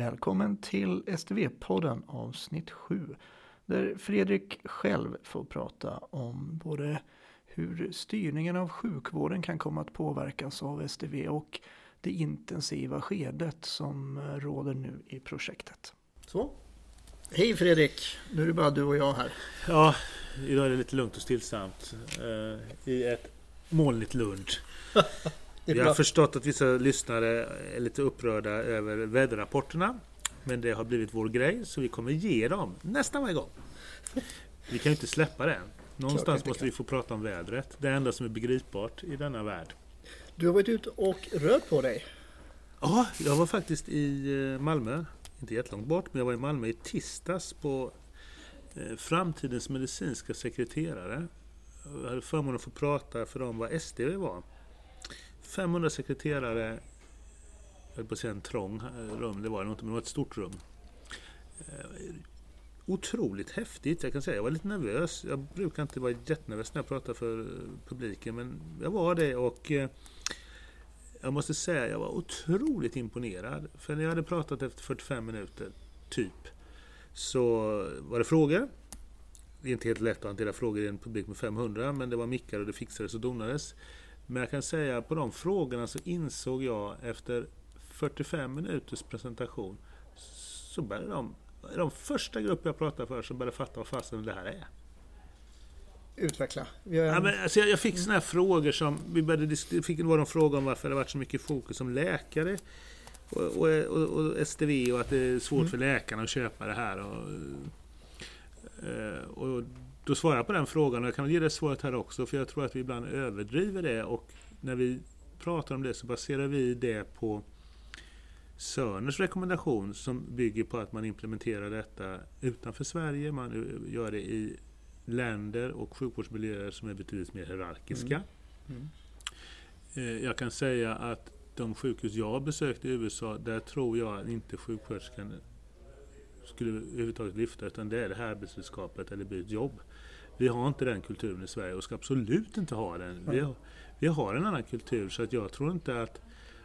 Välkommen till STV-podden avsnitt 7 där Fredrik själv får prata om både hur styrningen av sjukvården kan komma att påverkas av STV och det intensiva skedet som råder nu i projektet. Så. Hej Fredrik! Nu är det bara du och jag här. Ja, idag är det lite lugnt och stillsamt eh, i ett molnigt Lund. Vi har förstått att vissa lyssnare är lite upprörda över väderrapporterna. Men det har blivit vår grej så vi kommer ge dem nästan varje gång. Vi kan ju inte släppa det. Någonstans måste vi få prata om vädret. Det enda som är begripbart i denna värld. Du har varit ute och rört på dig. Ja, jag var faktiskt i eh, Malmö. Inte jättelångt bort, men jag var i Malmö i tisdags på eh, Framtidens medicinska sekreterare. Jag hade förmånen att få prata för dem vad SDV var. 500 sekreterare, jag höll på att säga en trång eh, rum, det var det inte, men det var ett stort rum. Eh, otroligt häftigt, jag kan säga. Jag var lite nervös. Jag brukar inte vara jättenervös när jag pratar för eh, publiken, men jag var det och jag måste säga jag var otroligt imponerad. För när jag hade pratat efter 45 minuter, typ, så var det frågor. Det är inte helt lätt att hantera frågor i en publik med 500, men det var mickar och det fixades och donades. Men jag kan säga på de frågorna så insåg jag efter 45 minuters presentation så började de, de första grupper jag pratade för som började fatta vad fasen det här är. Utveckla. En... Ja, men, alltså, jag, jag fick såna här frågor som, vi började fick de frågor om varför det varit så mycket fokus som läkare och, och, och, och STV och att det är svårt mm. för läkarna att köpa det här. Och, eh, och då svarar jag på den frågan och jag kan ge det svaret här också för jag tror att vi ibland överdriver det och när vi pratar om det så baserar vi det på Sörners rekommendation som bygger på att man implementerar detta utanför Sverige. Man gör det i länder och sjukvårdsmiljöer som är betydligt mer hierarkiska. Mm. Mm. Jag kan säga att de sjukhus jag har besökt i USA, där tror jag inte sjuksköterskan skulle överhuvudtaget lyfta, utan det är det här arbetsredskapet eller ett jobb. Vi har inte den kulturen i Sverige och ska absolut inte ha den. Vi har, vi har en annan kultur så att jag tror inte att,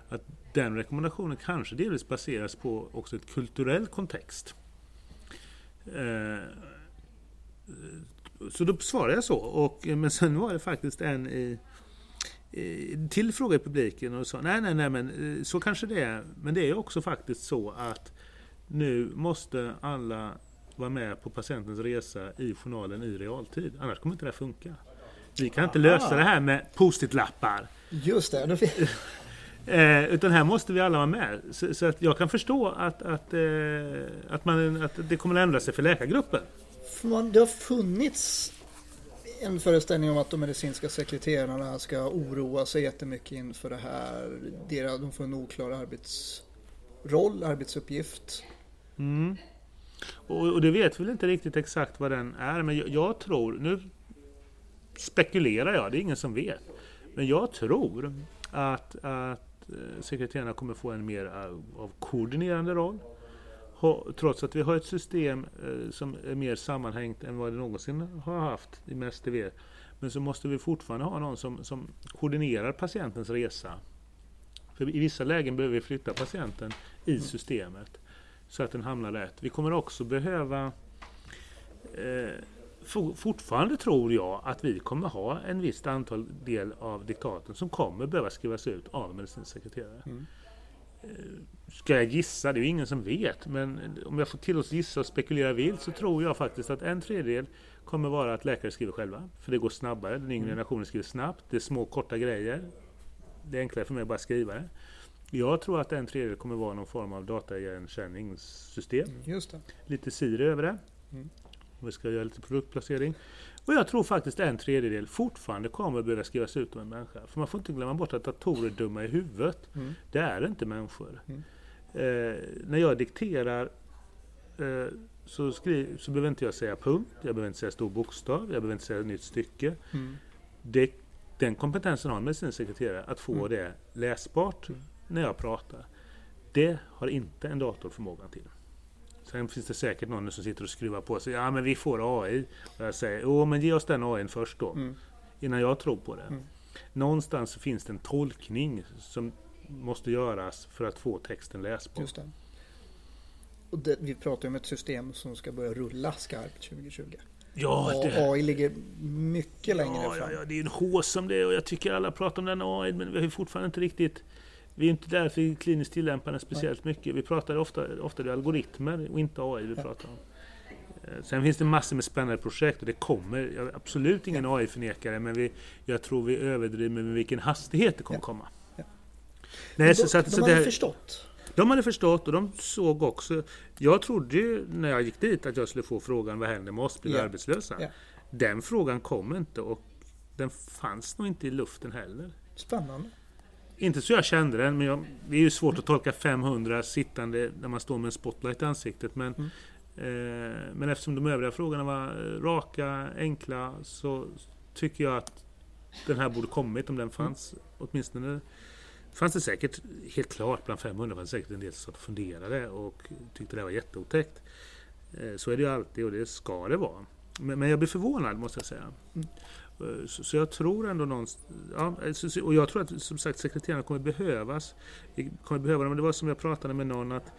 att den rekommendationen kanske delvis baseras på också ett kulturell kontext. Eh, så då svarade jag så. Och, men sen var det faktiskt en i, i, till fråga i publiken och sa nej, nej, nej, men eh, så kanske det är. Men det är också faktiskt så att nu måste alla vara med på patientens resa i journalen i realtid. Annars kommer inte det funka. Vi kan inte lösa det här med post-it-lappar. Just det. eh, utan här måste vi alla vara med. Så, så, att jag kan förstå att, att, eh, att, man, att det kommer att ändra sig för läkargruppen. Det har funnits en föreställning om att de medicinska sekreterarna ska oroa sig jättemycket inför det här. De får en oklar arbetsroll, arbetsuppgift. Mm. Och, och det vet vi väl inte riktigt exakt vad den är, men jag, jag, tror, nu spekulerar jag, det är ingen som vet. Men jag tror att, att eh, sekreterarna kommer få en mer av, av koordinerande roll. Trots att vi har ett system eh, som är mer sammanhängt än vad det någonsin har haft i med STV. Men så måste vi fortfarande ha någon som, som koordinerar patientens resa. För i vissa lägen behöver vi flytta patienten i systemet så att den hamnar rätt. Vi kommer också behöva eh, fortfarande tror jag att vi kommer ha en visst antal del av diktaten som kommer behöva skrivas ut av medicinsk sekreterare. Mm. Eh, ska jag gissa, det är ju ingen som vet, men om jag får tillåts gissa och spekulera vilt så tror jag faktiskt att en tredjedel kommer vara att läkare skriver själva. För det går snabbare, den yngre mm. generationen skriver snabbt, det är små korta grejer. Det är enklare för mig att bara skriva det. Jag tror att en tredjedel kommer vara någon form av dataigenkänningssystem. Just det. Lite Siri över det. Mm. Vi ska göra lite produktplacering. Och jag tror faktiskt en tredjedel fortfarande kommer behöva skrivas ut av en människa. För man får inte glömma bort att datorer är dumma i huvudet. Mm. Det är inte människor. Mm. Eh, när jag dikterar eh, så, skriv, så behöver inte jag säga punkt, jag behöver inte säga stor bokstav, jag behöver inte säga nytt stycke. Mm. Det, den kompetensen har en medicinsk sekreterare, att få mm. det läsbart mm när jag pratar. Det har inte en dator förmågan till. Sen finns det säkert någon som sitter och skruvar på sig. Ja men vi får AI. Och jag säger, jo men ge oss den AI först då. Mm. Innan jag tror på det. Mm. Någonstans finns det en tolkning som måste göras för att få texten läsbar. Just det. Och det, vi pratar om ett system som ska börja rulla skarpt 2020. Ja, det, AI ligger mycket längre ja, fram. ja, ja, det är en hås om det och jag tycker alla pratar om den AI men vi har fortfarande inte riktigt vi är inte där för kliniskt tillämpar den speciellt mycket. Vi pratar ofta, ofta det algoritmer och inte AI vi pratar om. Eh, Sen finns det massor med spännande projekt och det kommer. Jag är absolut ingen AI-förnekare men vi, jag tror vi överdriver med vilken hastighet det kommer komma. Ja. Nej, så, de, så att, de så hade det, förstått. de hade förstått och de såg också. Jag trodde ju när jag gick dit att jag skulle få frågan vad händer med oss? Blir vi arbetslösa? Ja. Den frågan kom inte och den fanns nog inte i luften heller. Spännande. Inte så jag kände den, men jag, det är ju svårt att tolka 500 sittande när man står med en spotlight i ansiktet. Men, Mm. eh, men eftersom de övriga frågorna var raka, enkla, så tycker jag att den här borde kommit om den fanns. Åtminstone fanns det säkert, helt klart bland 500 fanns det säkert en del som funderade och tyckte det var jätteotäckt. Eh, så är det ju alltid och det ska det vara. Men, men jag blir förvånad måste jag säga. Mm. Eh, Så, jag tror ändå någonstans... Ja, eh, och jag tror att som sagt sekreterarna kommer behövas. Kommer behöva dem. Men det var som jag pratade med någon att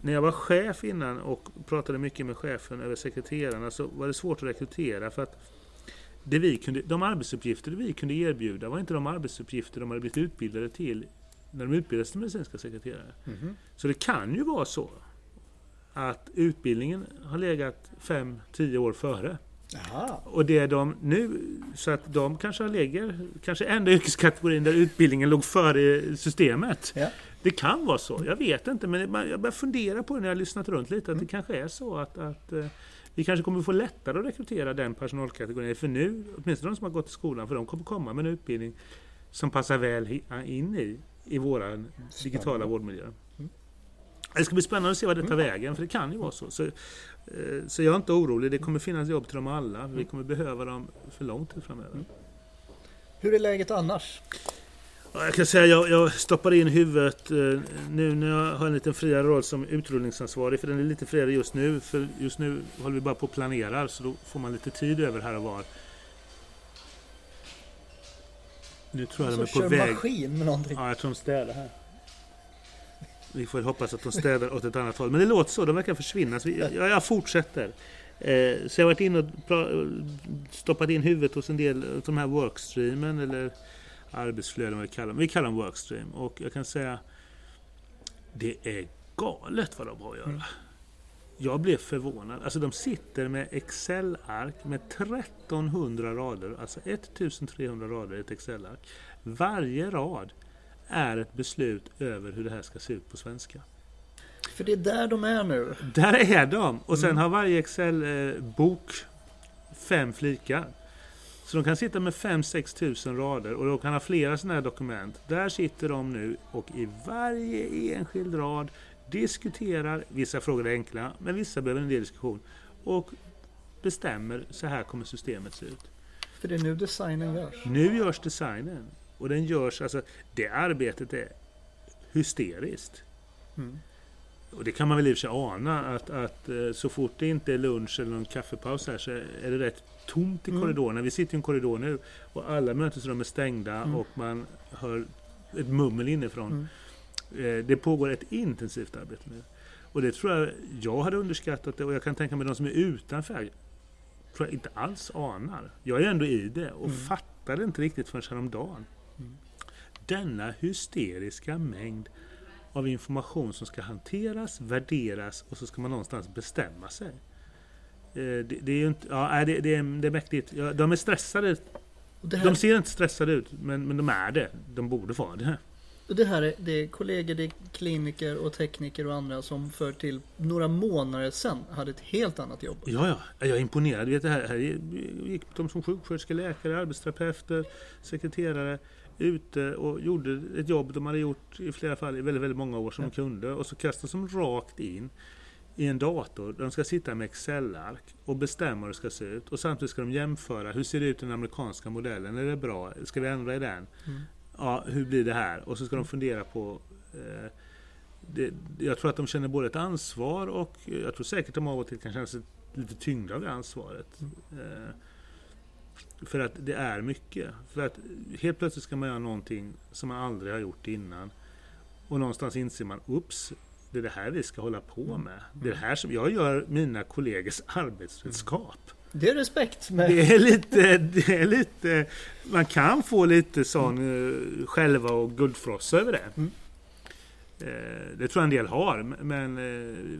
när jag var chef innan och pratade mycket med chefen över sekreterarna så var det svårt att rekrytera för att det vi kunde, de arbetsuppgifter vi kunde erbjuda var inte de arbetsuppgifter de hade blivit utbildade till när de utbildades till medicinska sekreterare. Mhm. Så det kan ju vara så att utbildningen har legat 5-10 år före. Jaha. Och det är de nu, så att de kanske ligger, kanske enda yrkeskategorin där utbildningen låg före systemet. Ja. Det kan vara så, jag vet inte, men jag börjar fundera på det när jag har lyssnat runt lite, att Mm. det kanske är så att, att eh, vi kanske kommer få lättare att rekrytera den personalkategorin. För nu, åtminstone de som har gått i skolan, för de kommer komma med en utbildning som passar väl in i, i våran digitala vårdmiljö. Mm. Det ska bli spännande att se vad det tar vägen, för det kan ju vara så. så. eh, Så jag är inte orolig, det kommer finnas jobb till dem alla. Vi kommer behöva dem för lång tid framöver. Hur är läget annars? Ja, Jag kan säga jag, jag stoppar in huvudet eh, nu när jag har en liten friare roll som utrullningsansvarig. För den är lite friare just nu. För just nu håller vi bara på och planerar så då får man lite tid över här och var. Nu tror jag de Så är på väg. maskin med någonting. Ja, jag tror de städar här. Vi får hoppas att de städar åt ett annat håll. Men det låter så, de verkar försvinna. Så jag, jag fortsätter. Eh, så jag har varit inne och stoppat in huvudet hos en del av de här workstreamen eller arbetsflöden vad vi kallar dem. Vi kallar dem workstream. Och jag kan säga det är galet vad de har att göra. Mm. Jag blev förvånad. Alltså de sitter med Excel-ark med 1300 rader, alltså 1300 rader i ett Excel-ark. Varje rad är ett beslut över hur det här ska se ut på svenska. För det är där de är nu. Där är de! Och sen Mm. har varje Excel-bok fem flikar. Så de kan sitta med 5-6 tusen rader och de kan ha flera sådana här dokument. Där sitter de nu och i varje enskild rad diskuterar, vissa frågor är enkla, men vissa behöver en del diskussion. Och bestämmer, så här kommer systemet se ut. För det är nu designen görs. Nu görs designen. Och den görs, alltså det arbetet är hysteriskt. Mm. Och det kan man väl i och för sig ana att, att eh, så fort det inte är lunch eller någon kaffepaus här så är det rätt tomt i Mm. korridorerna. Vi sitter i en korridor nu och alla mötesrum är stängda Mm. och man hör ett mummel inifrån. Eh, Det pågår ett intensivt arbete nu. Och det tror jag jag hade underskattat det och jag kan tänka mig de som är utanför tror jag inte alls anar. Jag är ändå i det och Mm. fattade inte riktigt förrän häromdagen. Denna hysteriska mängd av information som ska hanteras, värderas och så ska man någonstans bestämma sig. Eh, Det, det är ju inte, ja, det, det, är, det är mäktigt. Ja, de är stressade. Här, De ser inte stressade ut, men, men de är det. De borde vara det. och det här är, det är kollegor, det är kliniker och tekniker och andra som för till några månader sedan hade ett helt annat jobb. Ja, ja. Jag är imponerad. Vet, det här, här gick de som sjuksköterskor, läkare, arbetsterapeuter, sekreterare ute och gjorde ett jobb de hade gjort i flera fall i väldigt, väldigt många år som Ja. de kunde. Och så kastades de rakt in i en dator. De ska sitta med Excel-ark och bestämma hur det ska se ut. Och samtidigt ska de jämföra. Hur ser det ut i den amerikanska modellen? Är det bra? Ska vi ändra i den? Mm. Ja, hur blir det här? Och så ska de fundera på eh, det, jag tror att de känner både ett ansvar och jag tror säkert de av och till kan känna sig lite tyngda av det ansvaret. Eh, för att det är mycket. För att helt plötsligt ska man göra någonting som man aldrig har gjort innan. Och någonstans inser man, ups, det är det här vi ska hålla på med. Det är det här som jag gör mina kollegors arbetsredskap. Det är respekt. Med. Det är lite, det är lite, man kan få lite sån mm. själva och guldfrossa över det. Mm. Eh, det tror jag en del har, men eh,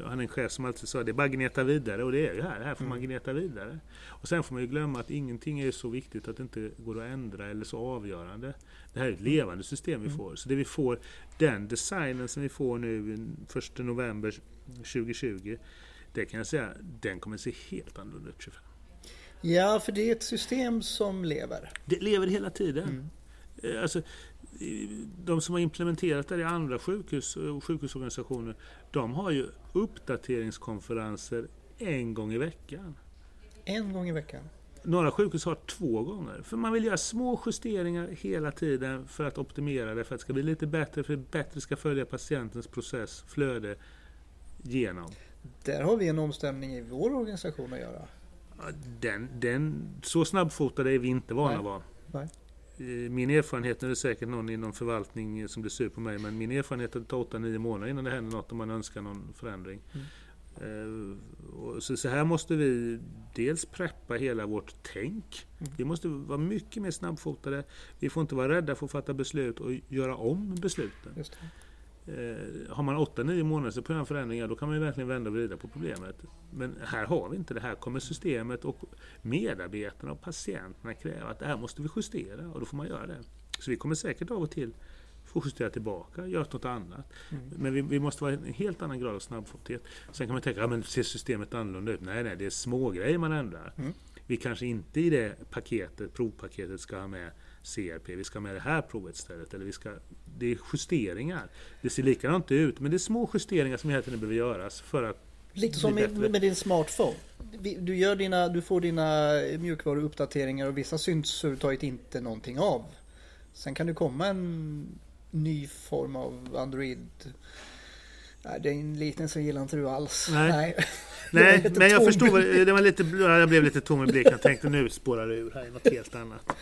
jag hade en chef som alltid sa det är bara att gneta vidare och det är ju här, här får man mm. gneta vidare. Och sen får man ju glömma att ingenting är så viktigt att det inte går att ändra eller så avgörande. Det här är ett mm. levande system vi får. Så det vi får, den designen som vi får nu 1 november 2020, det kan jag säga, den kommer se helt annorlunda ut 25. Ja, för det är ett system som lever. Det lever hela tiden. Mm. Eh, alltså, de som har implementerat det i andra sjukhus och sjukhusorganisationer, de har ju uppdateringskonferenser en gång i veckan. En gång i veckan? Några sjukhus har två gånger. För man vill göra små justeringar hela tiden för att optimera det, för att det ska bli lite bättre, för att det bättre ska följa patientens process, flöde, genom. Där har vi en omställning i vår organisation att göra. Den, den, så snabbfotade är vi inte vana att vara. Min erfarenhet, nu är det säkert någon inom förvaltning som blir sur på mig, men min erfarenhet är att det tar 8-9 månader innan det händer något om man önskar någon förändring. Mm. Så, så, här måste vi dels preppa hela vårt tänk. Mm. Vi måste vara mycket mer snabbfotade. Vi får inte vara rädda för att fatta beslut och göra om besluten. Eh, har man 8-9 månader på en förändring, då kan man ju verkligen vända och vrida på problemet. Men här har vi inte det. Här kommer systemet och medarbetarna och patienterna kräva att det här måste vi justera och då får man göra det. Så vi kommer säkert av och till få justera tillbaka, göra något annat. Mm. Men vi, vi, måste vara en helt annan grad av snabbfothet. Sen kan man tänka, ja, men ser systemet annorlunda ut? Nej, nej, det är små grejer man ändrar. Mm. Vi kanske inte i det paketet, provpaketet ska ha med CRP, vi ska med det här provet istället. Eller vi ska, det är justeringar. Det ser likadant ut, men det är små justeringar som hela tiden behöver göras för att Lite som med, med, din smartphone. Du, gör dina, du får dina mjukvaruuppdateringar och vissa syns överhuvudtaget inte någonting av. Sen kan det komma en ny form av Android. Nej, det är en liten så gillar inte du alls. Nej, Nej. Nej men jag förstår. Det var lite, jag blev lite tom i blicken. Jag tänkte nu spårar det ur här i något helt annat.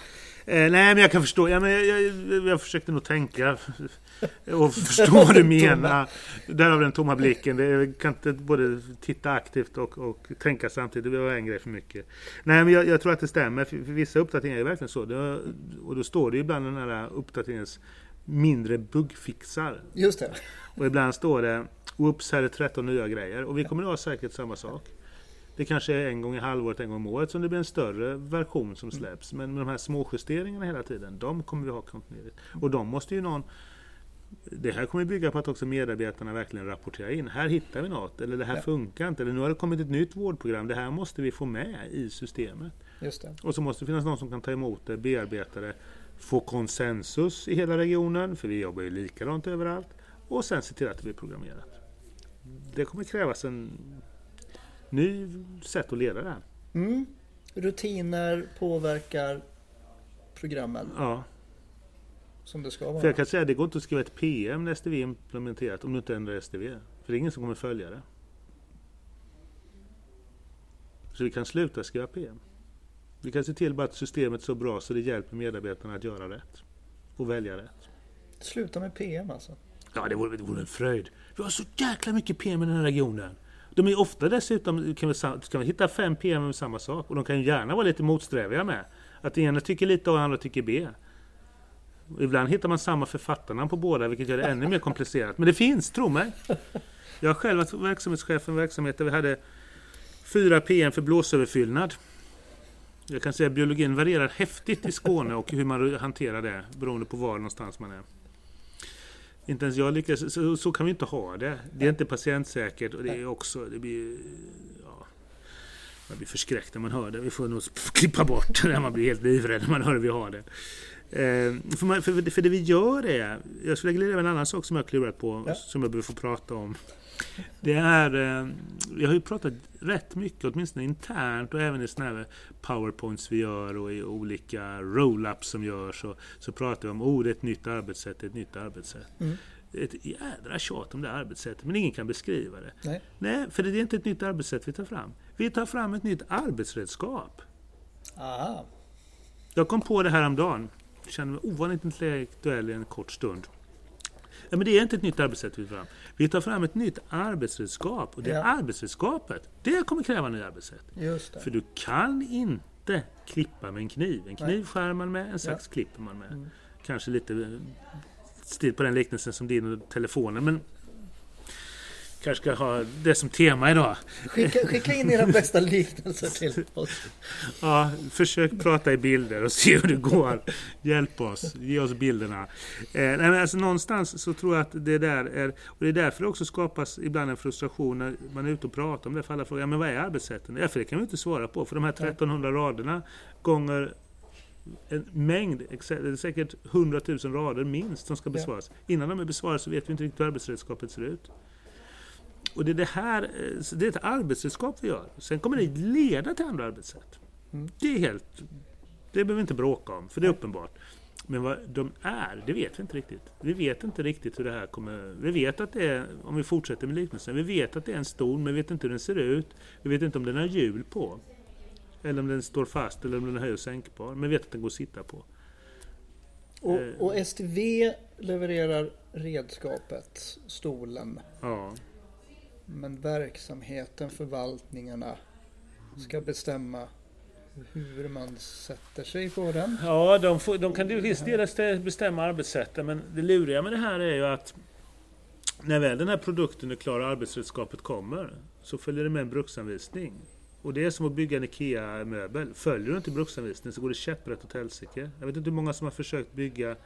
Eh, nej, men jag kan förstå. Ja, men jag, jag, jag försökte nog tänka och förstå vad du menar. Därav den tomma blicken. Jag kan inte både titta aktivt och, och tänka samtidigt. Det var en grej för mycket. Nej, men jag, jag tror att det stämmer. För, för vissa uppdateringar är verkligen så. Det, och då står det ibland den här uppdateringens mindre buggfixar. Just det. Och ibland står det Oops, här är 13 nya grejer. Och vi kommer att ha säkert samma sak. Det kanske är en gång i halvåret, en gång om året som det blir en större version som släpps. Men med de här småjusteringarna hela tiden, de kommer vi ha kontinuerligt. Och de måste ju någon det här kommer bygga på att också medarbetarna verkligen rapporterar in. Här hittar vi något, eller det här ja. funkar inte, eller nu har det kommit ett nytt vårdprogram. Det här måste vi få med i systemet. Och så måste det finnas någon som kan ta emot det, bearbeta det, få konsensus i hela regionen, för vi jobbar ju likadant överallt. Och sen se till att det blir programmerat. Det kommer krävas en ny sätt att leda det här. Mm. Rutiner påverkar programmen. Ja. Som det ska vara. För jag kan säga det går inte att skriva ett PM när STV är implementerat om du inte ändrar STV. För det är ingen som kommer följa det. Så vi kan sluta skriva PM. Vi kan se till bara att systemet är så bra så det hjälper medarbetarna att göra rätt. Och välja rätt. Sluta med PM alltså? Ja, det vore, det vore en fröjd. Vi har så jäkla mycket PM i den här regionen. De är ofta dessutom, kan vi, kan vi hitta fem PM med samma sak. Och de kan ju gärna vara lite motsträviga med. Att den ena tycker lite A och den andra tycker B. Ibland hittar man samma författarnamn på båda, vilket gör det ännu mer komplicerat. Men det finns, tro mig. Jag har själv varit verksamhetschef för en verksamhet där vi hade fyra PM för blåsöverfyllnad. Jag kan säga att biologin varierar häftigt i Skåne och hur man hanterar det beroende på var någonstans man är. Inte ens jag lyckas. Så, så, kan vi inte ha det. Det är inte patientsäkert och det är också... Det blir, ja, man blir förskräckt när man hör det. Vi får nog klippa bort det. Man blir helt livrädd när man hör hur vi har det. Eh, för, man, för, för, det vi gör är... Jag skulle vilja en annan sak som jag klurat på, ja. som jag behöver få prata om. Det är, eh, jag har ju pratat rätt mycket, åtminstone internt och även i sådana här powerpoints vi gör och i olika roll-ups som görs. Och, så pratar vi om oh, det är ett nytt arbetssätt, ett nytt arbetssätt. Mm. Ett jädra tjat om det arbetssättet, men ingen kan beskriva det. Nej. Nej, för det är inte ett nytt arbetssätt vi tar fram. Vi tar fram ett nytt arbetsredskap. Aha. Jag kom på det här om dagen. Kände mig ovanligt intellektuell i en kort stund. Ja, men det är inte ett nytt arbetssätt vi tar fram. Vi tar fram ett nytt arbetsredskap och det Ja. arbetsredskapet, det kommer kräva nya arbetssätt. För du kan inte klippa med en kniv. En kniv skär man med, en sax klipper man med. Mm. Kanske lite stil på den liknelsen som din och telefonen, men kanske ska ha det som tema idag. Skicka, skicka in era bästa liknelser till oss. Ja, försök prata i bilder och se hur det går. Hjälp oss, ge oss bilderna. Eh, nej, men alltså, någonstans så tror jag att det där är, och det är därför det också skapas ibland en frustration när man är ute och pratar om det. För alla frågar, ja, men vad är arbetssätten? Ja, för det kan vi inte svara på. För de här 1300 raderna gånger en mängd, säkert 100 000 rader minst som ska Ja. besvaras. Innan de är besvarade så vet vi inte riktigt hur arbetsredskapet ser ut. Och det är det här, eh, det är ett arbetsredskap vi gör. Sen kommer det leda till andra arbetssätt. Mm. Det är helt, det behöver vi inte bråka om, för det är uppenbart. Men vad de är, det vet vi inte riktigt. Vi vet inte riktigt hur det här kommer... Vi vet att det är, om vi fortsätter med liknelsen, vi vet att det är en stol, men vi vet inte hur den ser ut. Vi vet inte om den har hjul på. Eller om den står fast, eller om den är höj och sänkbar. Men vi vet att den går att sitta på. Och, Eh. och STV levererar redskapet, stolen. Ja. Men verksamheten, förvaltningarna ska bestämma hur man sätter sig på den. Ja, de, får, de kan till viss del bestämma arbetssätten, men det luriga med det här är ju att när väl den här produkten och arbetsredskapet kommer, så följer det med en bruksanvisning. Och det är som att bygga en IKEA-möbel. Följer du inte bruksanvisningen så går det käpprätt åt helsike. Jag vet inte hur många som har försökt bygga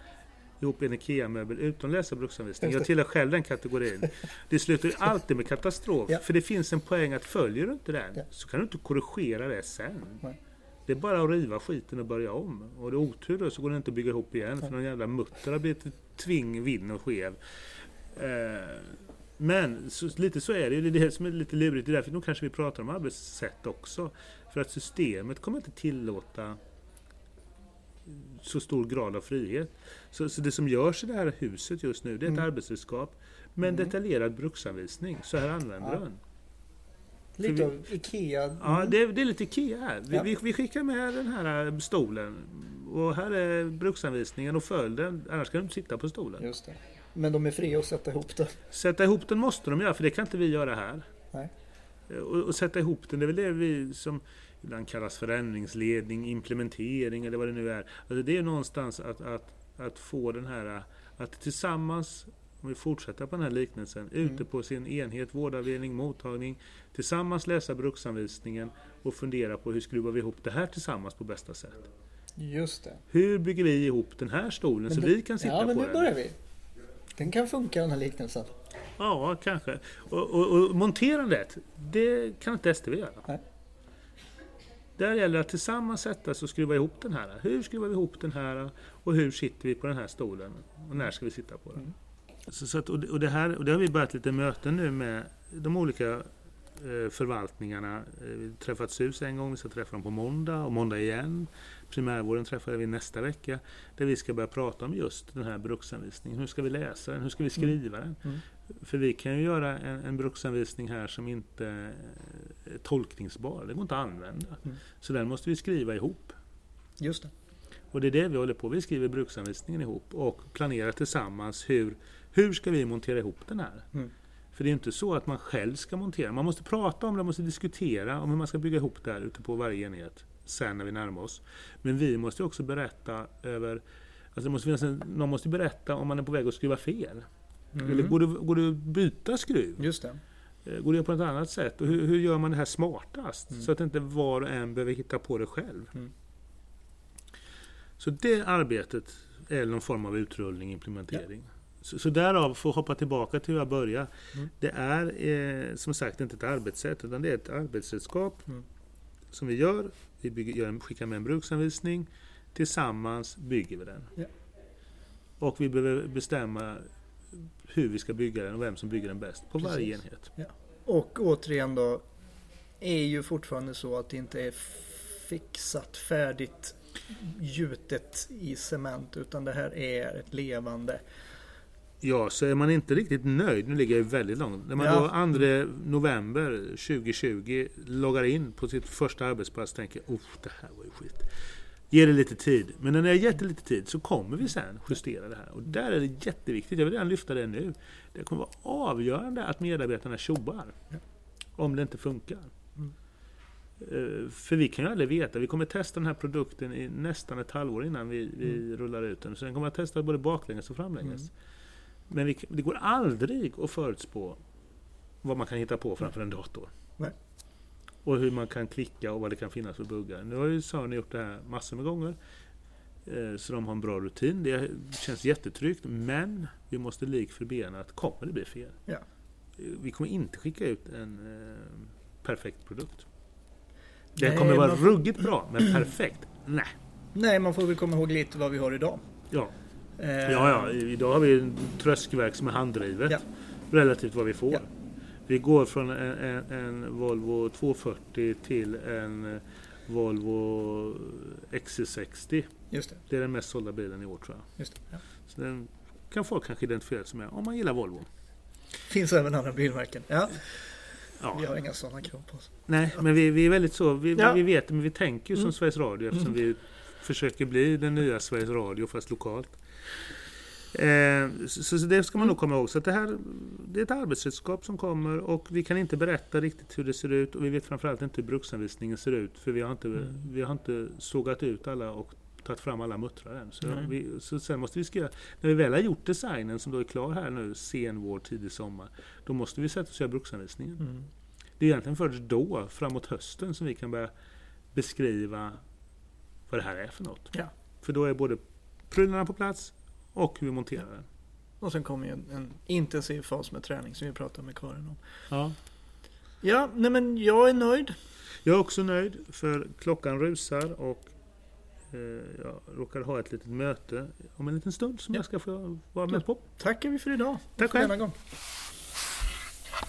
ihop en IKEA-möbel utan att läsa bruksanvisningen. Jag tillhör själv den kategorin. Det slutar ju alltid med katastrof. Ja. För det finns en poäng att följer du inte den Ja. så kan du inte korrigera det sen. Nej. Det är bara att riva skiten och börja om. Och det är otur då så går det inte att bygga ihop igen för någon jävla mutter har blivit tving, vinn och skev. Eh, men så, lite så är det. Det är det som är lite lurigt. Det är därför nog kanske vi pratar om arbetssätt också. För att systemet kommer inte tillåta så stor grad av frihet. Så, så det som görs i det här huset just nu, det är ett Mm. arbetsredskap med en Mm. detaljerad bruksanvisning. Så här använder Ja. den. Lite av IKEA. Ja, Mm. det, det är lite IKEA här. Vi, Ja. vi, vi skickar med den här eh, stolen. Och här är bruksanvisningen och följ den. Annars kan du inte sitta på stolen. Just det. Men de är fria att sätta ihop det. Sätta ihop den måste de göra, för det kan inte vi göra här. Nej. Eh, Och, och sätta ihop den, det är väl det vi som ibland kallas förändringsledning, implementering eller vad det nu är. Alltså det är någonstans att, att, att få den här, att tillsammans, om vi fortsätter på den här liknelsen, Mm. ute på sin enhet, vårdavdelning, mottagning, tillsammans läsa bruksanvisningen och fundera på hur skruvar vi ihop det här tillsammans på bästa sätt. Just det. Hur bygger vi ihop den här stolen Men så det- vi kan sitta Ja, men på nu den? börjar vi. Den kan funka den här liknelsen. Ja, kanske. Och, och, och monterandet, det kan inte STV göra. Nej. Där gäller det att tillsammans sätta sig och skruva ihop den här. Hur skruvar vi ihop den här och hur sitter vi på den här stolen? Och när ska vi sitta på den? Mm. Så, så att, och, det, här, och det har vi börjat lite möten nu med de olika eh, förvaltningarna. Eh, Vi träffat SUS en gång, vi ska träffa dem på måndag och måndag igen. Primärvården träffar vi nästa vecka. Där vi ska börja prata om just den här bruksanvisningen. Hur ska vi läsa den? Hur ska vi skriva den? För vi kan ju göra en, en bruksanvisning här som inte är tolkningsbar. Det går inte att använda. Mm. Så den måste vi skriva ihop. Just det. Och det är det vi håller på Vi skriver bruksanvisningen ihop och planerar tillsammans hur, hur ska vi montera ihop den här. Mm. För det är inte så att man själv ska montera. Man måste prata om det, man måste diskutera om hur man ska bygga ihop det här ute på varje enhet. Sen när vi närmar oss. Men vi måste också berätta över Alltså måste finnas en, någon måste berätta om man är på väg att skruva fel. Mm. Eller går det, går det att byta skruv? Just det. Eh, Går det på något annat sätt? Och hur, hur gör man det här smartast? Mm. Så att inte var och en behöver hitta på det själv. Mm. Så det arbetet är någon form av utrullning, implementering. Så, så därav, att hoppa tillbaka till hur jag började. Mm. Det är eh, som sagt inte ett arbetssätt utan det är ett arbetsredskap Mm. som vi gör. Vi bygger, gör skickar med en bruksanvisning. Tillsammans bygger vi den. Ja. Och vi behöver bestämma hur vi ska bygga den och vem som bygger den bäst på varje Precis. enhet. Och återigen då. Är ju fortfarande så att det inte är fixat färdigt gjutet i cement. Utan det här är ett levande. Ja, så är man inte riktigt nöjd, nu ligger jag väldigt långt, när man Ja. då 2 november 2020 loggar in på sitt första arbetsplats och tänker oh, det här var ju skit. Ge det lite tid. Men när ni har gett det lite tid så kommer vi sen justera det här. Och där är det jätteviktigt, jag vill redan lyfta det nu. Det kommer vara avgörande att medarbetarna tjoar. Om det inte funkar. Mm. Eh, För vi kan ju aldrig veta. Vi kommer testa den här produkten i nästan ett halvår innan vi, vi Mm. rullar ut den. Så den kommer att testa både baklänges och framlänges. Mm. Men vi, det går aldrig att förutspå vad man kan hitta på framför en dator. Nej. Och hur man kan klicka och vad det kan finnas för buggar. Nu har ju Sony gjort det här massor med gånger. Eh, Så de har en bra rutin. Det känns jättetryggt. Men vi måste lik förbenat, kommer det bli fel? Ja. Eh, Vi kommer inte skicka ut en eh, perfekt produkt. Den Nej, kommer vara man ruggigt bra, men perfekt? Nej. Nej, man får väl komma ihåg lite vad vi har idag. Ja. Eh, Ja, ja, idag har vi en tröskverk som är handdrivet. Ja. Relativt vad vi får. Ja. Vi går från en, en, en Volvo 240 till en eh, Volvo XC60. Just det. Det är den mest sålda bilen i år tror jag. Just det. Ja. Så den kan folk kanske identifiera sig med om man gillar Volvo. Finns även andra bilmärken. Ja, Ja. vi har inga sådana krav på oss. Nej, men vi, vi är väldigt så. Vi, Ja. vi vet men vi tänker ju som Mm. Sveriges Radio eftersom vi försöker bli den nya Sveriges Radio fast lokalt. Eh, så, det ska man Mm. nog komma ihåg. Så det här det är ett arbetsredskap som kommer och vi kan inte berätta riktigt hur det ser ut och vi vet framförallt inte hur bruksanvisningen ser ut för vi har inte, Mm. vi har inte sågat ut alla och tagit fram alla muttrar än. Så, Nej. vi, så sen måste vi skriva, när vi väl har gjort designen som då är klar här nu sen vår, tidig sommar, då måste vi sätta oss och göra bruksanvisningen. Mm. Det är egentligen först då, framåt hösten, som vi kan börja beskriva vad det här är för något. Ja. För då är både prylarna på plats och vi monterar den. Och sen kommer ju en, en intensiv fas med träning som vi pratade med Karin om. Ja. Ja, nej men jag är nöjd. Jag är också nöjd för klockan rusar och eh, jag råkar ha ett litet möte om en liten stund som Ja. jag ska få vara med på. Tackar vi för idag. Tack själv.